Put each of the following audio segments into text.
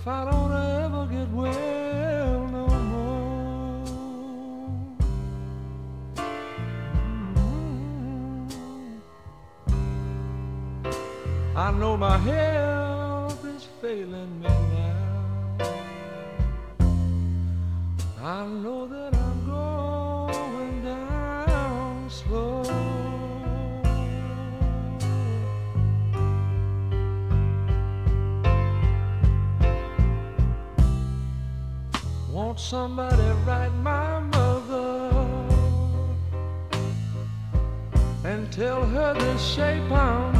if I don't ever get well no more. I know my health is failing me now. I know that. Somebody write my mother and tell her the shape I'm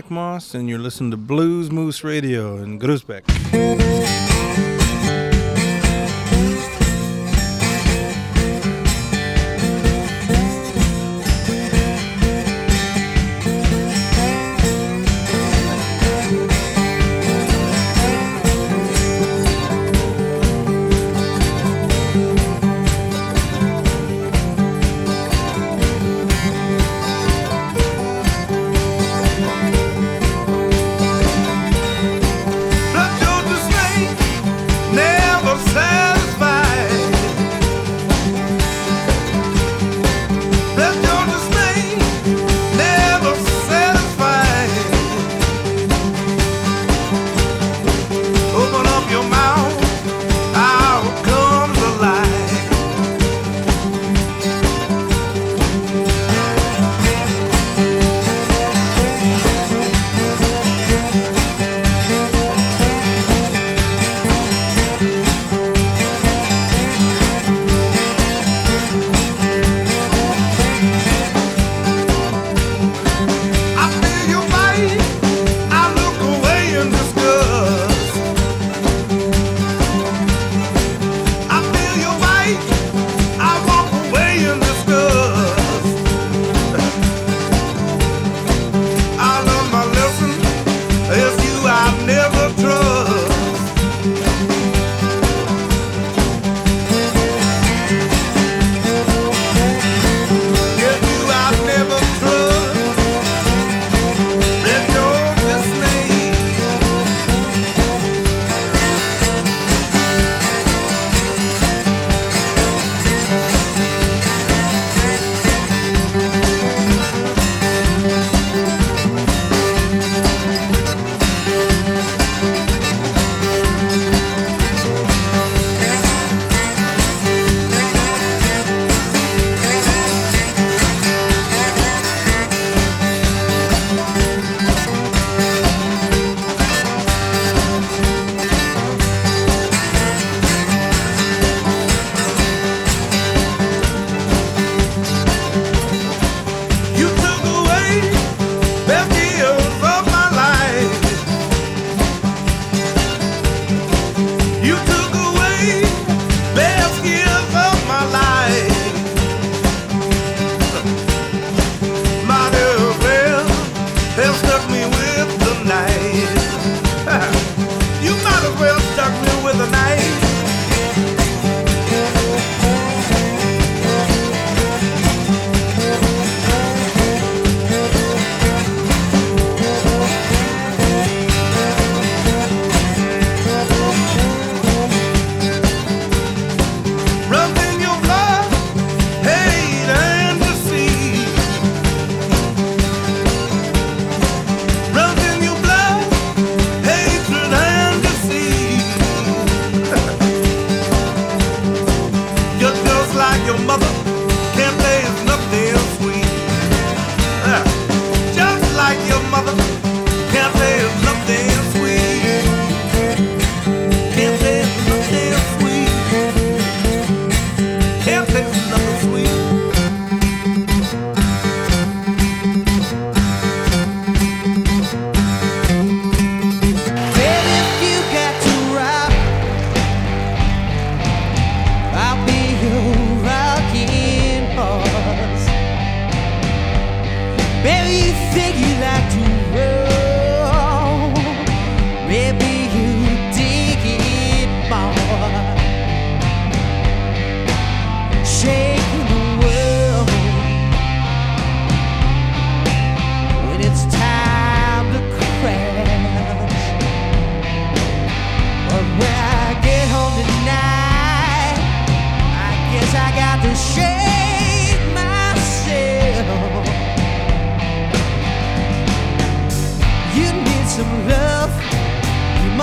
Nick Moss, and you're listening to Blues Moose Radio in Groesbeek.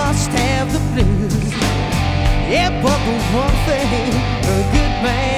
must have the blues. Yeah, but the one thing a good man.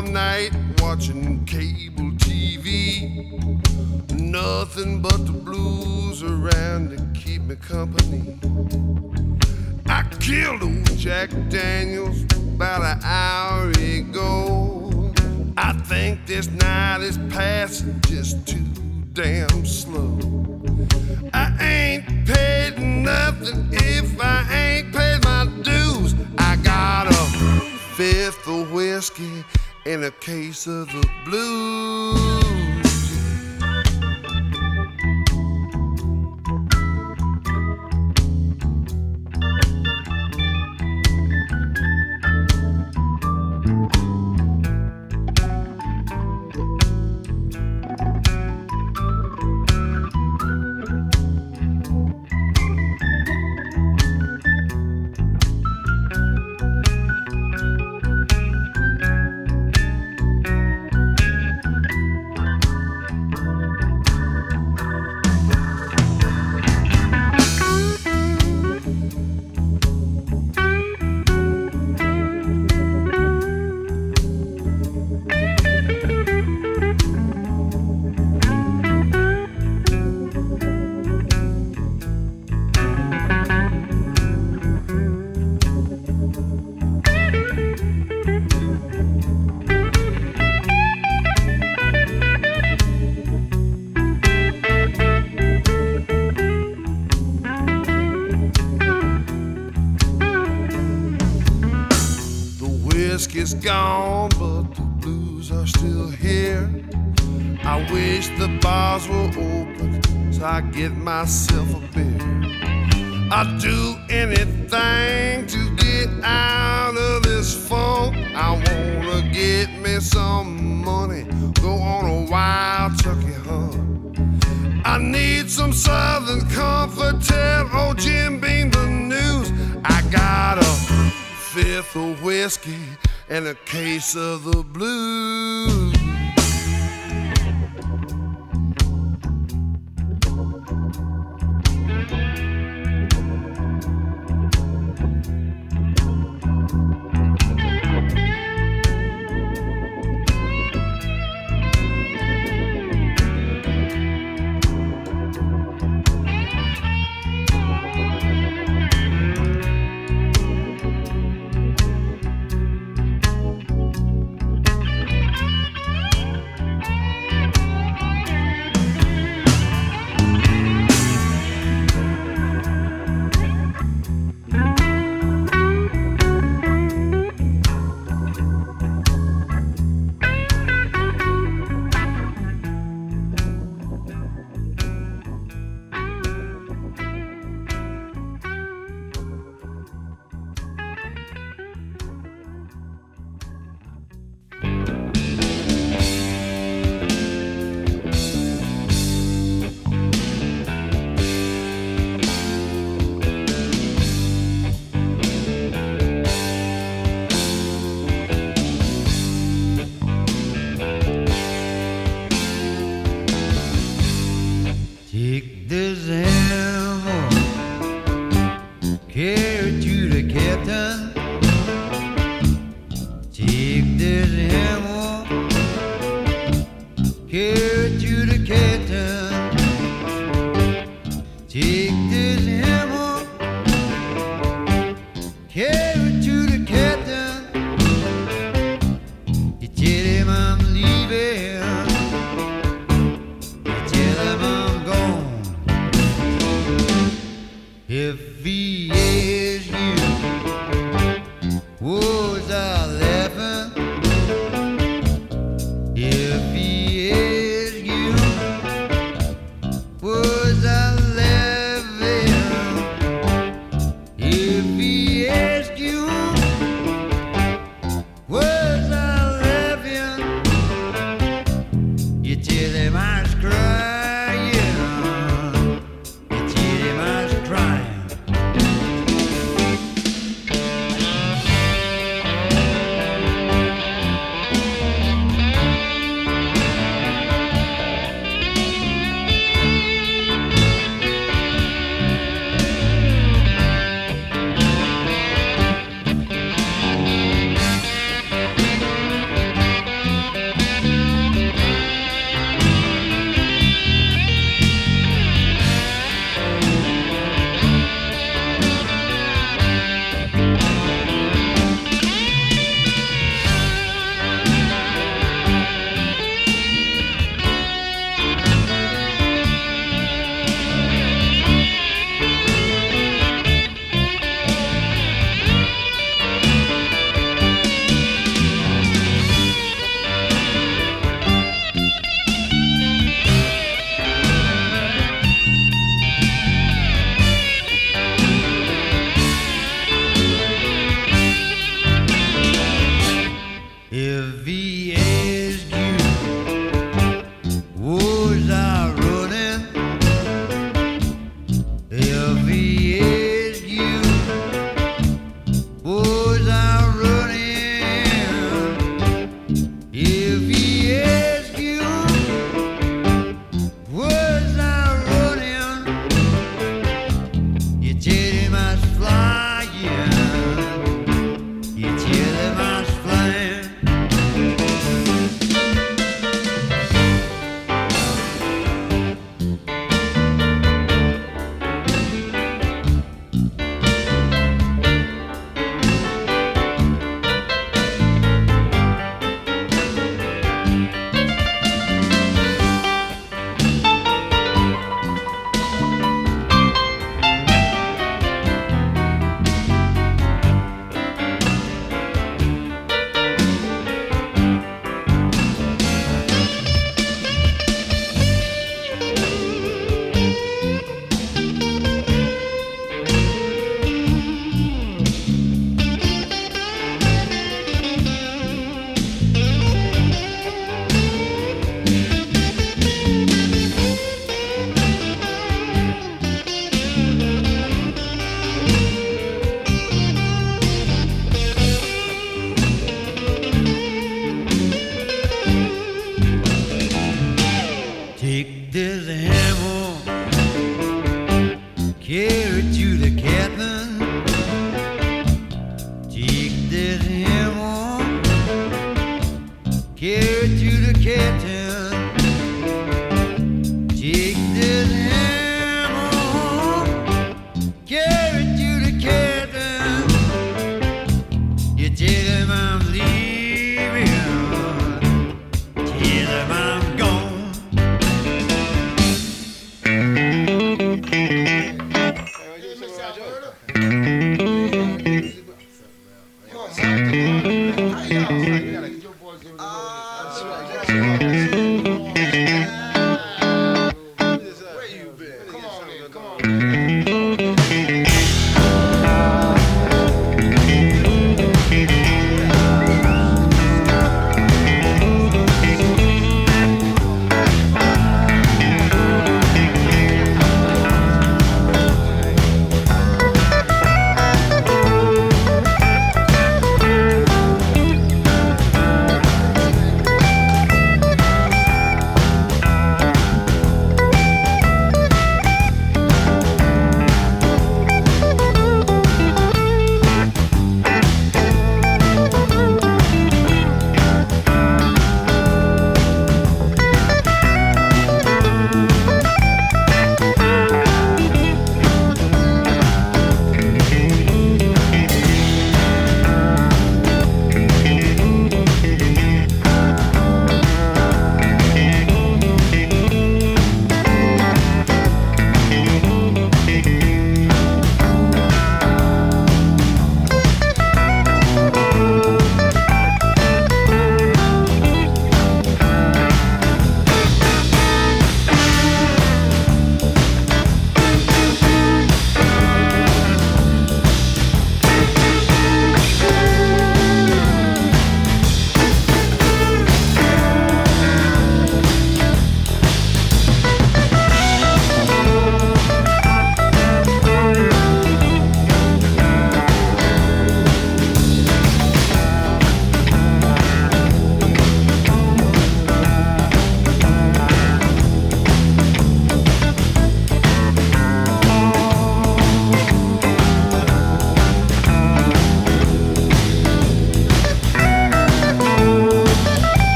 all night watching cable TV. Nothing but the blues around to keep me company. I killed old Jack Daniels about an hour ago. I think this night is passing just too damn slow. I ain't paid nothing if I ain't paid my dues. I got a fifth of whiskey and a case of the blues. Wish the bars were open so I get myself a beer. I'd do anything to get out of this funk. I wanna get me some money, go on a wild turkey hunt. I need some southern comfort. Tell old Jim Beam the news. I got a fifth of whiskey and a case of the blues. The captain.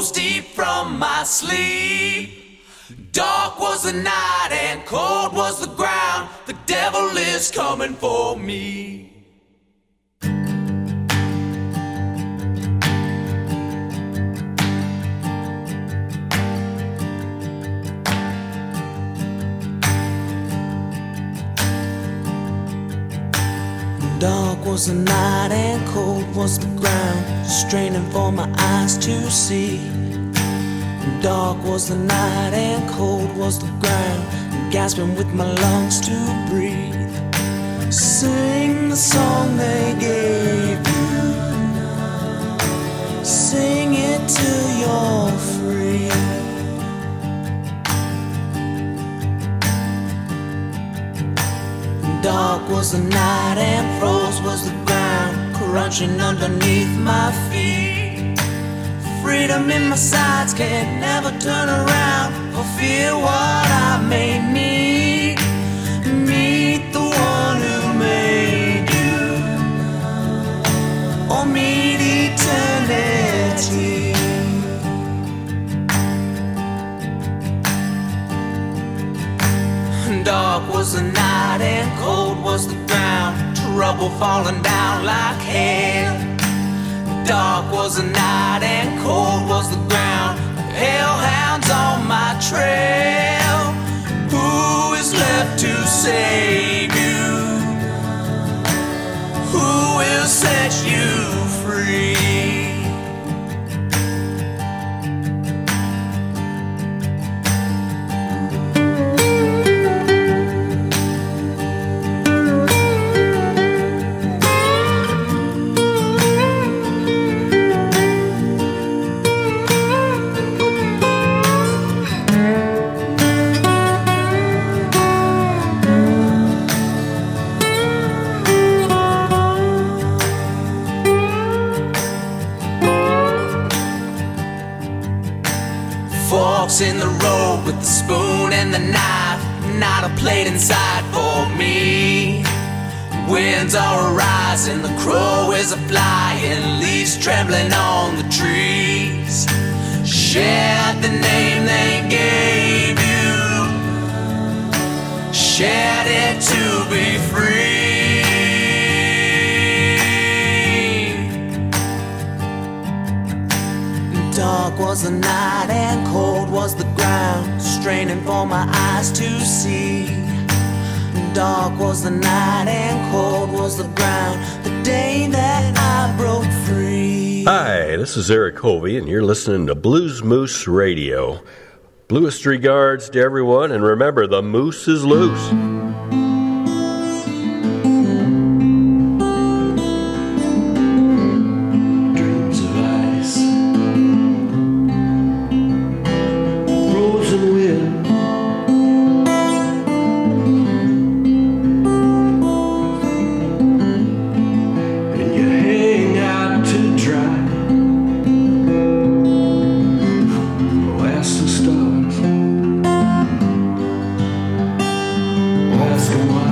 Rose deep from my sleep. Dark was the night and cold was the ground. The devil is coming for me. Dark was the night and cold was the ground, straining for my eyes to see. Dark was the night and cold was the ground, gasping with my lungs to breathe. Sing the song they gave you, sing it till you're free. Dark was the night and froze was the ground, crunching underneath my feet. Freedom in my sights can never turn around for fear what I may need. Dark was the night and cold was the ground. Trouble falling down like hail. Dark was the night and cold was the ground. Hellhounds on my trail. Who is left to save you? Who will set you free? This is Eric Hovey, and you're listening to Blues Moose Radio. Bluest regards to everyone, and remember, the moose is loose. the one.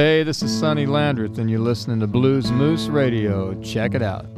Hey, this is Sonny Landreth, and you're listening to Blues Moose Radio. Check it out.